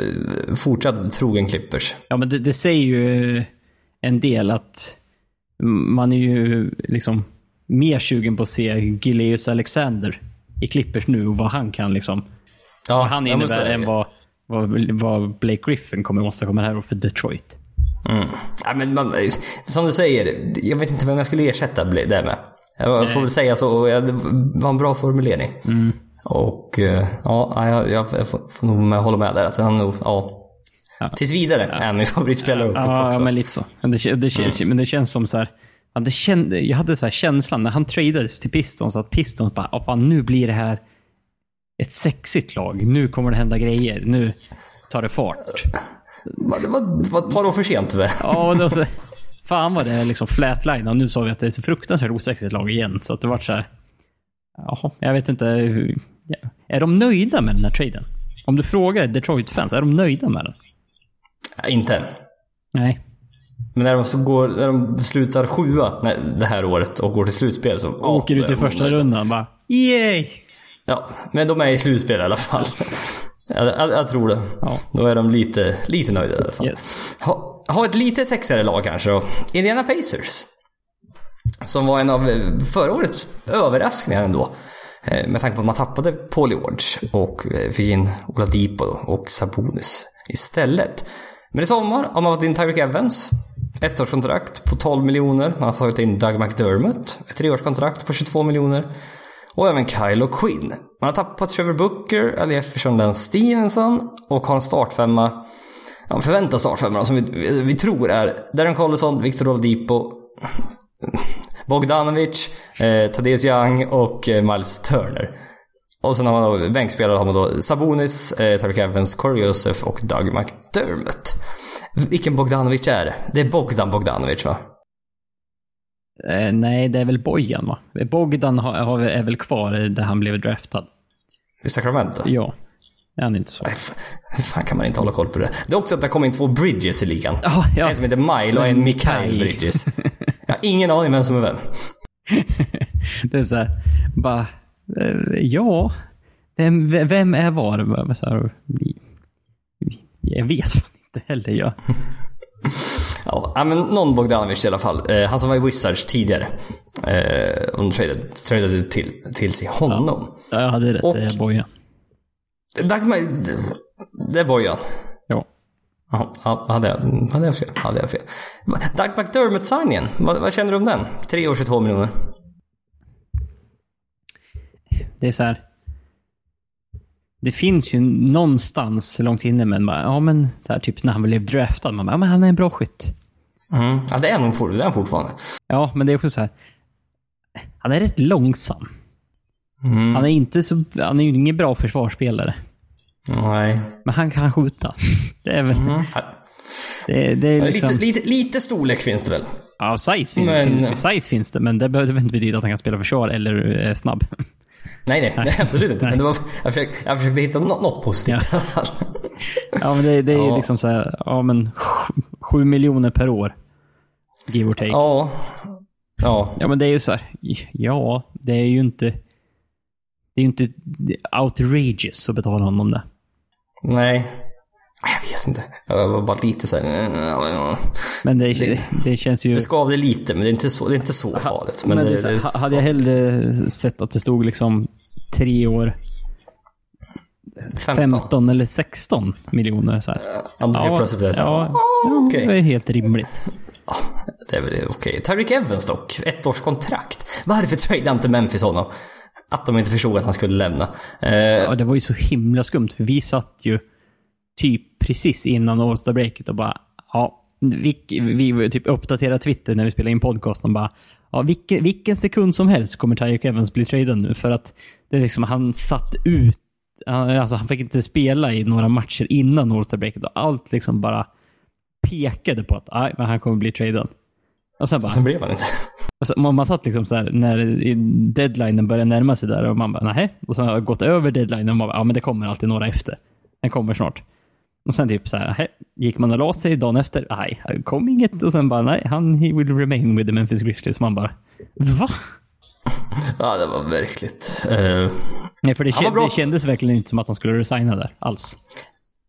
fortsatt trogen Clippers. Ja, men det, det säger ju en del att man är ju liksom mer sugen på att se Gileus Alexander i Clippers nu och vad han kan liksom. Ja, Vad han ja, innebär är än vad, vad, vad Blake Griffin kommer åstadkomma här för Detroit. Mm. Ja, men man, som du säger, jag vet inte vem jag skulle ersätta det med. Jag får väl säga så, ja, det var en bra formulering. Mm. Och eh, ja, jag, jag, jag får, nog med, hålla med där. Att han nog, ja. Ja. Tills vidare är han min favoritspelare Ja, ja, men lite så. Men det, det, känns, men det känns som så här. Det kände, jag hade så känslan när han tradades till Pistons att Pistons bara, oh, fan, nu blir det här ett sexigt lag. Nu kommer det hända grejer. Nu tar det fart. Det var, det var ett par år för sent tyvärr. Ja, det var så, fan vad det är liksom flatline och nu sa vi att det är så fruktansvärt osexigt lag igen. Så att det vart så här. Jaha, jag vet inte. hur- ja. Är de nöjda med den här traden? Om du frågar Detroit-fans, är de nöjda med den? Ja, inte. Nej. Men när de, så går, när de slutar sjua nej, det här året och går till slutspel så... Åker ut i första rundan bara, yay! Ja, men de är i slutspel i alla fall. jag, jag, jag tror det. Ja. Då är de lite, lite nöjda i alla fall. Yes. Ha, ha ett lite sexigare lag kanske då. Indiana Pacers. Som var en av eh, förra årets överraskningar ändå. Eh, Med tanke på att man tappade Paul George och eh, fick in Oladipo och Sabonis istället. Men i sommar har man fått in Tyreek Evans. Ettårskontrakt på 12 miljoner. Man har tagit in Doug McDermott. Ett treårskontrakt på 22 miljoner. Och även Kyle och Quinn. Man har tappat Trevor Booker, Ali Jefferson, Lance Stevenson och har en startfemma. Ja, förväntar startfemma då, som vi, vi tror är Darren Collison, Victor Oladipo, Bogdanovic, eh, Thaddeus Young och eh, Miles Turner. Och sen har man då bänkspelare har man då Sabonis, eh, Tarek Evans, Corey Joseph och Doug McDermott. Vilken Bogdanovic är det? Det är Bogdan Bogdanovic va? Eh, nej, det är väl Bojan va? Bogdan har, har, är väl kvar där han blev draftad. I Sacramento? Ja. Är han inte så? Hur fan kan man inte hålla koll på det? Det är också att det kommer in två Bridges i ligan. Ja, ja. En som heter Mile och en Mikael. Bridges. Jag har ingen aning vem som är vem. *laughs* Det är så här, bara, eh, ja. Vem, vem är var? Jag vet inte heller jag. *laughs* Ja, men någon Bogdanovic i alla fall. Eh, han som var i Wizards tidigare. Eh, och de tradade, tradade till, till sig honom. Ja, jag hade rätt, Och- det är Bojan. Dagmar, det är Bojan. Ja. Ja, hade jag, hade jag fel? Hade jag fel? Doug McDermott-signingen, vad, vad känner du om den? Tre år, 22 miljoner. Det är så här. Det finns ju någonstans långt inne, men bara, ja men så här, typ när han blev draftad, man bara, ja men han är en bra skytt. Mm. Ja, det är nog for, det är han fortfarande. Ja, men det är också så här. Han är rätt långsam. Mm. Han är inte så, han är ju ingen bra försvarsspelare. Nej. Men han kan skjuta. *laughs* Det är väl, Mm. det, det är liksom... Lite, lite, lite storlek finns det väl? Ja, size, fin, Men- size finns det, men det behöver inte betyda att han kan spela försvar eller är snabb. *laughs* Nej, nej, nej absolut inte. Nej. Men det var, jag, försökte, jag försökte hitta något, något positivt i alla fall. Ja, men det, det är Ja. liksom så här, ja men sju miljoner per år. Give or take. Ja. Ja. Ja. men det är ju så här, ja, det är ju inte... Det är ju inte outrageous att betala honom det. Nej. Jag vet inte. Jag var bara lite så här. ja, ja. Men det, det, det känns ju... Det skavde lite, men det är inte så, det är inte så farligt. Men Men, det, det, så hade jag hellre sett att det stod liksom tre år, 15. 15 eller 16 miljoner så här. Ja, plötsligt är det så här, ja, "Ah, okej." det är helt rimligt. Det är väl okej. Tyreek Evans dock, ett års kontrakt. Varför tradeade inte Memphis honom? Att de inte förstod att han skulle lämna. Eh, Ja, det var ju så himla skumt, för vi satt ju typ precis innan All-Star breaket och bara, ja, vi, vi typ uppdaterade Twitter när vi spelade in podcasten bara, ja, vilken, vilken sekund som helst kommer Tyreek Evans bli tradad nu, för att det är liksom, han satt ut, alltså han fick inte spela i några matcher innan All-Star breaket och allt liksom bara pekade på att, nej, men han kommer bli tradad. Och sen bara, sen blev han inte. Alltså, man, man satt liksom så här när deadlinen började närma sig där och man bara nej. Och sen har gått över deadlinen och man bara, ja men det kommer alltid några efter. Den kommer snart. Och sen typ så här, "Hä?" gick man och la sig dagen efter, nej, det kom inget. Och sen bara, nej, han he will remain with the Memphis Grizzlies. Man bara, va? *laughs* Ja, det var verkligt. Eh, Nej, för det, känd, det kändes verkligen inte som att han skulle resigna där alls.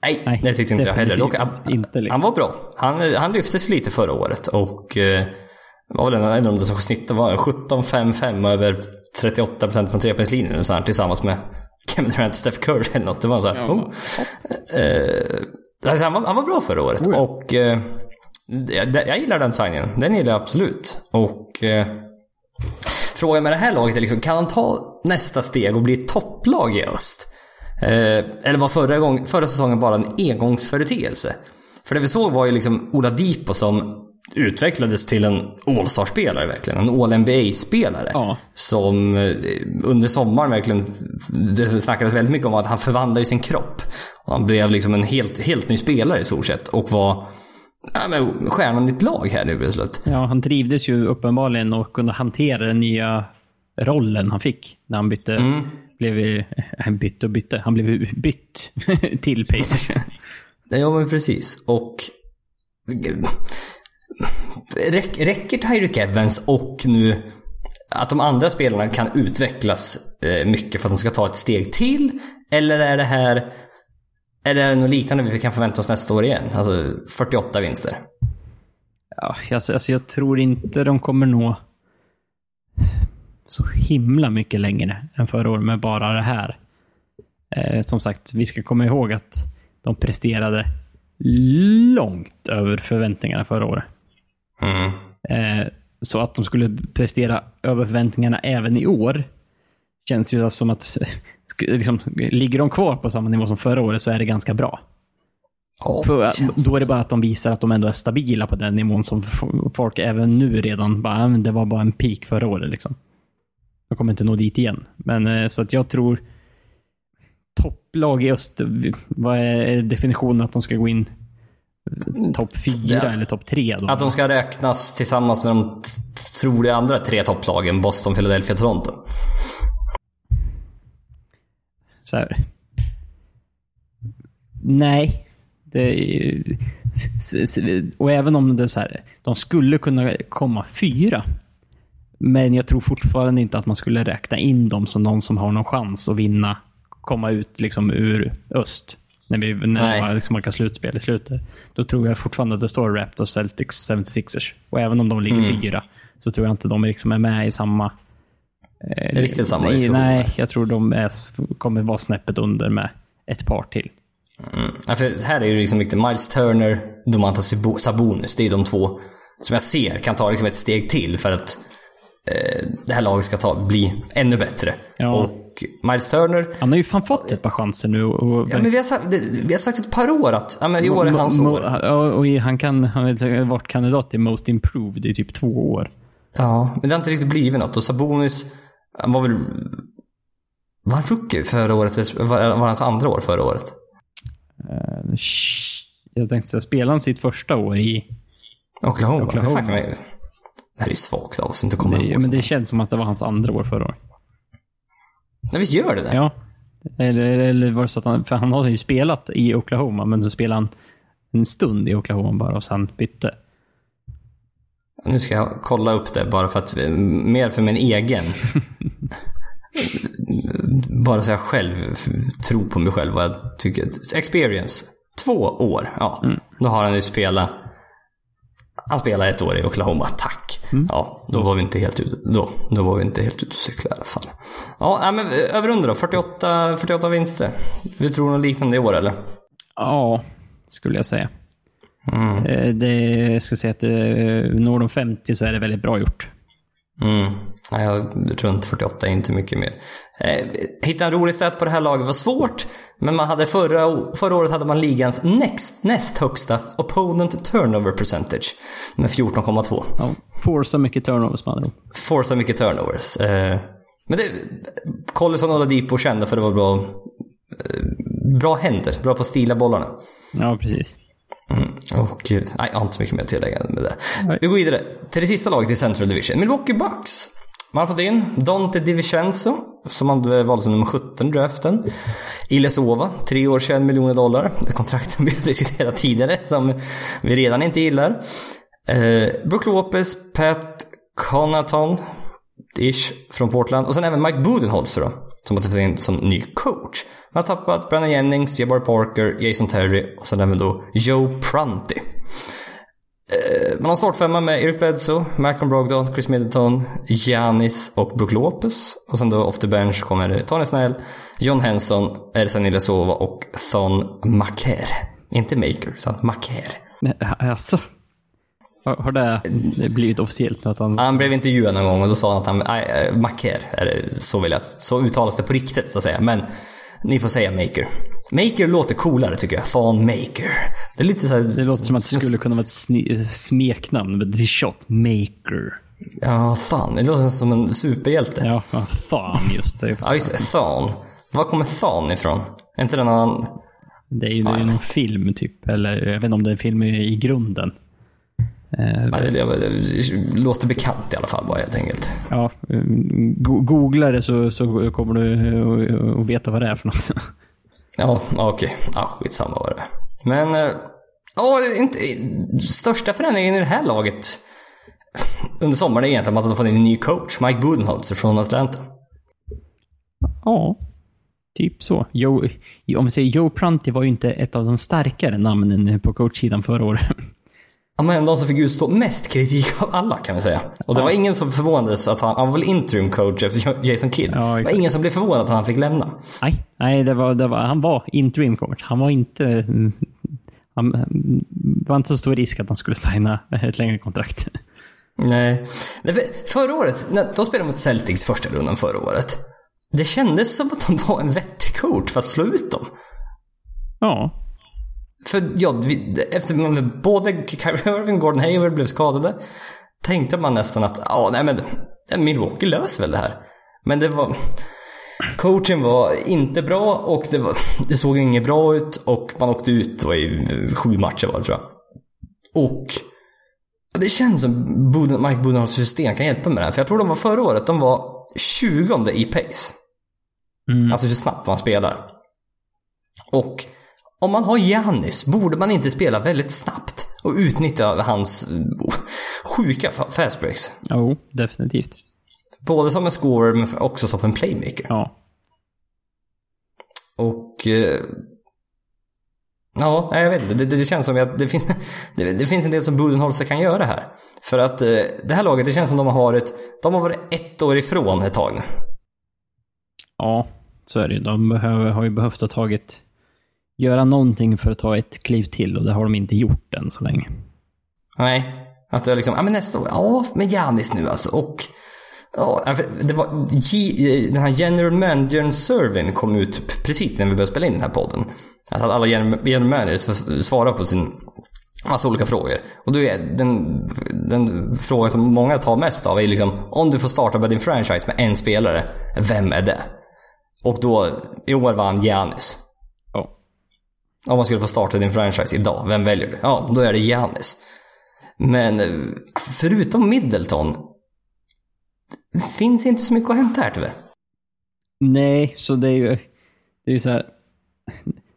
nej, Nej, det tyckte inte jag heller. Dock, han, inte, liksom. han var bra. Han, han lyftes lite förra året och eh, var väl en en av de som snittade var 17-5-5 över 38% från trepoängslinjen tillsammans med Kevin Durant Steph Curry eller något. Det var så här, oh. eh, alltså han, var, han var bra förra året och eh, jag, jag gillar den signingen. Den gillar jag absolut. Och eh, Frågan med det här laget är liksom, kan de ta nästa steg och bli ett topplag i öst? Eller var förra, gång, förra säsongen bara en engångsföreteelse? För det vi såg var ju liksom Ola Dipo som utvecklades till en All-star-spelare verkligen. En All-NBA-spelare. Ja. Som eh, under sommaren verkligen, det snackades väldigt mycket om att han förvandlade ju sin kropp. Och han blev liksom en helt, helt ny spelare i stort sett. Och var ja, men, stjärnan i ett lag här nu plötsligt. Ja, han trivdes ju uppenbarligen och kunde hantera den nya rollen han fick när han bytte. Blev, eh, han bytte och bytte. Han blev bytt *laughs* till Pacers. Ja, men precis. Och... Räck, räcker Tyreek Evans och nu att de andra spelarna kan utvecklas eh, mycket för att de ska ta ett steg till? Eller är det här... Är det något liknande vi kan förvänta oss nästa år igen? Alltså 48 vinster. Ja, alltså, alltså jag tror inte de kommer nå så himla mycket längre än förra året med bara det här. Eh, som sagt, vi ska komma ihåg att de presterade långt över förväntningarna förra året. Mm. Eh, så att de skulle prestera över förväntningarna även i år känns ju som att *laughs* liksom, ligger de kvar på samma nivå som förra året så är det ganska bra. Ja, För, då är det bara att de visar att de ändå är stabila på den nivån som folk även nu redan bara, "Ja, men det var bara en peak förra året liksom. De kommer inte nå dit igen. Men eh, så att jag tror, topplag i öst. Vad är definitionen att de ska gå in topp fyra Ja. eller topp tre då? Att de ska räknas tillsammans med de troliga andra tre topplagen. Boston, Philadelphia, Toronto. Så här. Nej. Det är, och även om det så här, de skulle kunna komma fyra. Men jag tror fortfarande inte att man skulle räkna in dem som någon som har någon chans att vinna, komma ut liksom ur öst. När vi när man liksom kan slutspel i slutet. Då tror jag fortfarande att det står Raptors, Celtics, 76ers. Och även om de ligger Mm. fyra, så tror jag inte de liksom är med i samma... Eh, Riktigt samma nej, nej, jag tror de är, kommer vara snäppet under med ett par till. Ja, för här är ju liksom viktigt. Miles Turner, Domantas Sabo- Sabonis. Det är de två som jag ser kan ta liksom ett steg till för att eh, det här laget ska ta, bli ännu bättre. Ja. Och Miles Turner, Han har ju fan fått ett par chanser nu. Och, ja, men vi, har sagt, vi har sagt ett par år att ja, men i år är hans år. och han kan han har varit kandidat till Most Improved i typ två år. Ja, men det har inte riktigt blivit något. Och Sabonis, han var väl... Var han rookie förra året? Var, var hans andra år förra året? Eh, Jag tänkte säga, spelade han sitt första år i... Oklahoma. Oklahoma. Det här är ju svagt av oss att inte komma ihåg. men det känns som att det var hans andra år förra året. Nej, visst gör det det? Ja. Eller, eller var det så att han... För han har ju spelat i Oklahoma, men så spelade han en stund i Oklahoma bara och sen bytte. Nu ska jag kolla upp det bara för att, mer för min egen. *laughs* bara så jag själv tror på mig själv vad jag tycker. Experience. Två år. Ja, då har han ju spelat. Han spelade ett år i Oklahoma, tack. Ja, då var vi inte helt ute. Då, då var vi inte helt ute och cyklade i alla fall. Ja, nej, men över under då. 48, 48 vinster. Vi tror något liknande i år eller? Ja, skulle jag säga. Mm. Eh, Det, jag ska säga att eh, når de 50 så är det väldigt bra gjort. Mm. Nej, jag, runt 48 är inte mycket mer. Eh, hitta en rolig stat på det här laget var svårt, men man hade förra, förra året hade man ligans näst, näst högsta opponent turnover percentage med 14,2. Ja, får så mycket turnovers ord. Forsa mycket turnovers. Eh, men det, Collison och Oladipo kände för det var bra, eh, bra händer, bra på att stila bollarna. Ja, precis. Mm. Och nej, jag har inte så mycket mer att tillägga med det. Nej. Vi går vidare till det sista laget i Central Division. Milwaukee Bucks. Man har fått in Dante DiVincenzo, som han valde som nummer 17 i draften. Iles Ova, 3 år 21 miljoner dollar. Ett kontrakt som vi har diskuterat tidigare, som vi redan inte gillar. Eh, Brook Lopez, Pat Conaton, ish, från Portland. Och sen även Mike Budenholzer då, som har tagits in som ny coach. Man har tappat Brandon Jennings, Jabbar Parker, Jason Terry och sen även då Joe Prunty. Eh, Man har startfemma med Eric Bledsoe, Malcolm Brogdon, Chris Middleton, Giannis och Brook Lopez. Och sen då off the bench kommer Tony Snell, John Henson, Ersan Ilyasova och Thon Maker. Inte Maker, utan Maker. Nej, Alltså. Har, har det blivit officiellt nu att han... Han blev intervjuad någon gång och då sa han att han, nej, eh, Maker, är det, så vill jag, att- så uttalas det på riktigt så att säga. Men ni får säga Maker. Maker låter coolare tycker jag. Fan Maker. Det är lite så här, Det låter som att det skulle kunna vara ett smeknamn. men det är Shot Maker. Ja, fan. Det låter som en superhjälte. Ja, fan just det. Ja, just det. Thon. Var kommer Thon ifrån? Är inte det någon... Det är ju någon film typ. Eller jag vet inte om det är en film i, grunden. Eh, Ja, det, det, det låter bekant i alla fall bara helt enkelt. ja, go- googla det så, så kommer du eh, att veta vad det är för något. Ja, okej. okej. Ja, skitsamma vad eh, det är. Men... Ja, inte, största förändringen i det här laget under sommaren är egentligen att de fått in en ny coach. Mike Budenholzer från Atlanta. Ja, typ så. Joe, om vi säger Joe Prunty var ju inte ett av de starkare namnen på coachsidan förra året. Ja, men de som fick utstå mest kritik av alla kan vi säga. Och det var ingen som förvånades att han, han var väl interim coach efter Jason Kidd. Ja, det var ingen som blev förvånad att han fick lämna. Nej, nej det var, det var, han var interim coach. Han var inte... mm, Han, det var inte så stor risk att han skulle signa ett längre kontrakt. Nej. Nej, för- Förra året, de spelade mot Celtics första rundan förra året. Det kändes som att de var en vettig coach för att slå ut dem. Ja, För ja, vi, efter man, både Kyrie Irving och Gordon Hayward blev skadade tänkte man nästan att ja, nej men Milwaukee löser väl det här. Men det var... Coachen var inte bra och det, var, det såg inget bra ut och man åkte ut och i sju matcher var det tror jag. Och det känns som Boden, Mike Budenholms system kan hjälpa med det här. För jag tror de var förra året, de var 20 i pace. Mm. Alltså hur snabbt man spelar. Och om man har Giannis borde man inte spela väldigt snabbt och utnyttja hans oh, sjuka fa- fast breaks. Jo, definitivt. Både som en scorer men också som en playmaker. Ja. Och... Eh, ja, jag vet inte. Det, det, det känns som att det finns, *laughs* det, det finns en del som Budenholzer kan göra här. För att eh, det här laget, det känns som de har varit... De har varit ett år ifrån ett tag nu. Ja, så är det. De behöver, har ju behövt ha tagit... Göra någonting för att ta ett kliv till och det har de inte gjort än så länge. Nej. Att det är liksom, ja men nästa år, ja med Janis nu alltså. Och... Ja, för det var, G, den här general managern Servin kom ut precis när vi började spela in den här podden. Alltså att alla general managers får svara på sin massa olika frågor. Och då är den, den frågan som många tar mest av är liksom, om du får starta med din franchise med en spelare, vem är det? Och då, i år vann Giannis. Om man skulle få starta din franchise idag, vem väljer du? Ja, då är det Giannis. Men eh, förutom Middleton finns inte så mycket att hämta här tyvärr. Nej, så det är ju... Det är ju så här...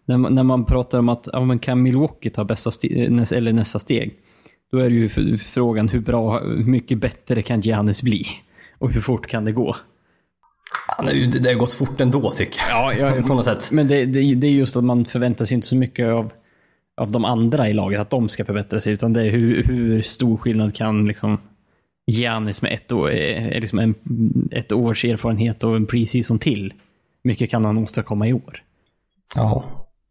När man, när man pratar om att ja, men kan Milwaukee ta bästa ste- eller nästa steg, då är det ju frågan hur bra, hur mycket bättre kan Giannis bli? Och hur fort kan det gå? Han är ju- Det har gått fort ändå tycker jag. Ja, På något sätt. Men det, det, det är just att man förväntar sig inte så mycket av, av de andra i laget, att de ska förbättra sig, utan det är hur, hur stor skillnad kan liksom Giannis med ett, år, eh, liksom en, ett års erfarenhet och en preseason till, mycket kan han åstadkomma i år? Ja.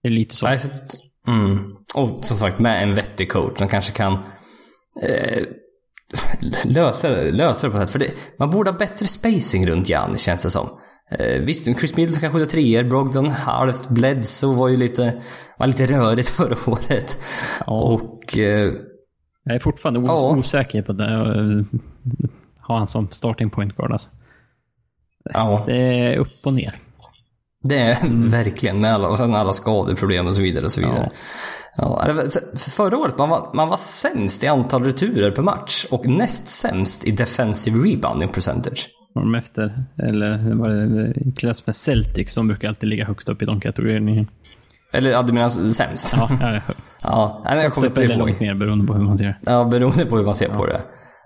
Det är lite så. Nej, så, mm. Och som sagt med en vettig coach som kanske kan eh, *laughs* lösa, lösa det på något sätt. För det, man borde ha bättre spacing runt Giannis känns det som. Eh, visst, Chris Middleton kan skjuta treor, Brogdon halvt, Bledsoe var ju lite, var lite rörigt *laughs* förra året. Ja. Och eh, Jag är fortfarande os Ja. osäker på det. eh, Ha han som starting point guard alltså. ja, Det är upp och ner. Det är verkligen med alla, och sen alla skadeproblem och så vidare och så vidare. Ja. så- förra året man var, man var sämst i antal returer per match och näst sämst i defensive rebounding percentage. Var de efter, eller var det i klass med Celtics som brukar alltid ligga högst upp i de kategorierna. Eller ja, du menar sämst? Ja, ja, *laughs* Ja, nej, jag kommer inte ihåg. långt ner beroende på hur man ser det. Ja, beroende på hur man ser på det.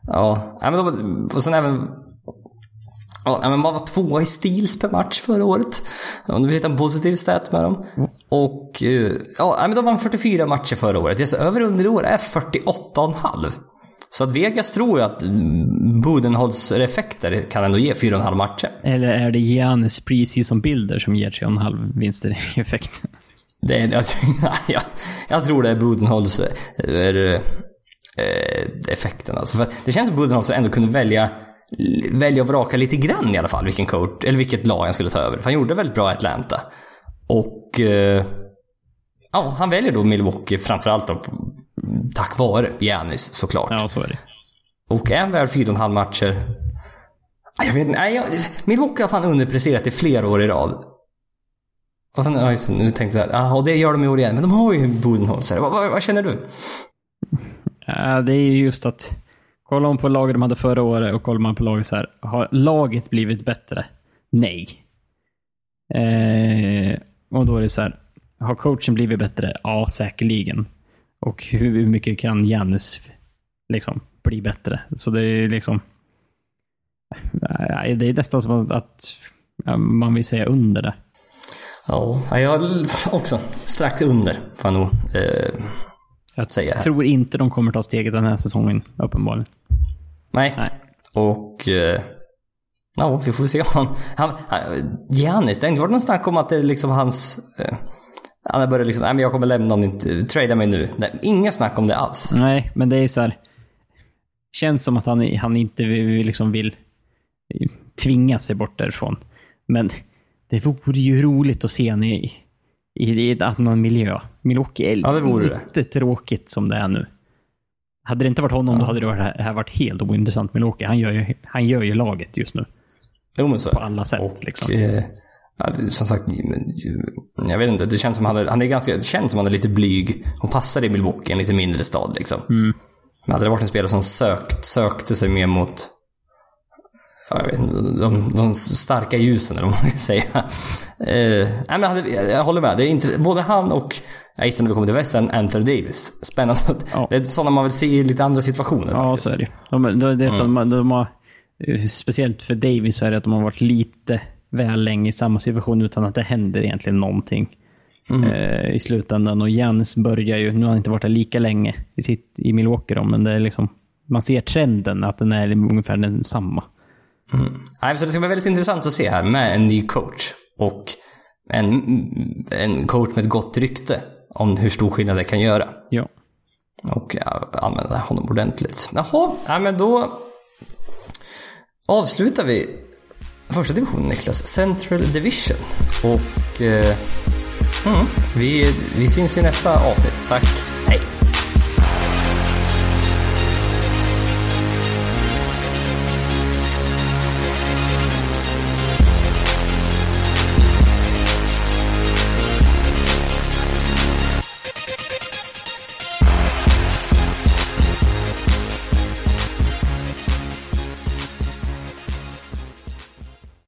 Ja, men de, och sen även... Ja, men man var tvåa i steals per match förra året. Om du vill hitta en positiv stat med dem. Och eh, ja, men de vann 44 matcher förra året. Det är så över under år är 48,5. Så att Vegas tror ju att mm, Budenholzer effekter kan ändå ge 4,5 matcher. Eller är det Giannis preseason bilder som ger 3,5 vinster i effekt? Det är, jag, *laughs* jag, jag tror det är Budenholzer eh, effekten alltså. För att det känns som Budenholzer ändå kunde välja välja och vraka lite grann i alla fall vilken coach, eller vilket lag han skulle ta över. För han gjorde väldigt bra i Atlanta. Och eh, ja, han väljer då Milwaukee framförallt då, tack vare Giannis såklart. Ja, så är det. Och är han värd 4,5 matcher? Ah, Jag vet inte, nej, jag, Milwaukee har fan underpresterat i flera år i rad. Och sen, ja, just, nu tänkte jag, ja, och det gör de i år igen. Men de har ju Budenholzer. Vad, vad, vad känner du? Ja, det är ju just att kollar man på laget de hade förra året och kollar man på laget så här. Har laget blivit bättre? Nej. Eh, och då är det så här. Har coachen blivit bättre? Ja, säkerligen. Och hur mycket kan Jannis liksom bli bättre? Så det är liksom... Eh, det är nästan som att, att man vill säga under det. Ja, jag också strax under, får jag nog eh, jag säga. här. tror inte de kommer ta steget den här säsongen, uppenbarligen. Nej. Nej. Och... Eh, ja, vi får se om han... han, han Giannis, det har inte varit någon snack om att det är liksom hans... Eh, han har börjat liksom, nej men jag kommer lämna om ni inte... Trada mig nu. Nej, inga snack om det alls. Nej, men det är så här. Känns som att han, han inte vill, liksom vill tvinga sig bort därifrån. Men det vore ju roligt att se honom i, i, i en annan miljö. Milwaukee är Ja, det vore det. lite tråkigt som det är nu. Hade det inte varit honom, då hade det varit, det här varit helt ointressant Milwaukee. Han gör, ju, han gör ju laget just nu. Jo men så På det. alla sätt. Och, liksom. eh, Ja, det- som sagt, jag vet inte. Det känns som han är, han är ganska, det känns som han är lite blyg. Hon passar i Milwaukee, en lite mindre stad liksom. Men hade det varit en spelare som sökt, sökte sig mer mot ja, jag vet inte, de, de starka ljusen eller vad man vill säga. Eh, nej, men jag, håller med. Det är inte, både han och, jag gissar när vi kommer till västern, Anthony Davis. Spännande. Ja. Det är sådana man vill se i lite andra situationer Ja, faktiskt. så är det de, de, det är som, de har, eh, Speciellt för Davis så är det att de har varit lite väl länge i samma situation utan att det händer egentligen någonting. Eh, I slutändan. Och Jans börjar ju, nu har han inte varit där lika länge i, sitt, i Milwaukee då, men det är liksom, man ser trenden att den är ungefär densamma. Nej, så det ska bli väldigt intressant att se här med en ny coach och en, en coach med ett gott rykte om hur stor skillnad det kan göra. Ja. Och använda honom ordentligt. Jaha, ja, men då avslutar vi första divisionen Niklas. Central Division. Och eh, mm, vi, vi syns i nästa avsnitt. Tack. Hej!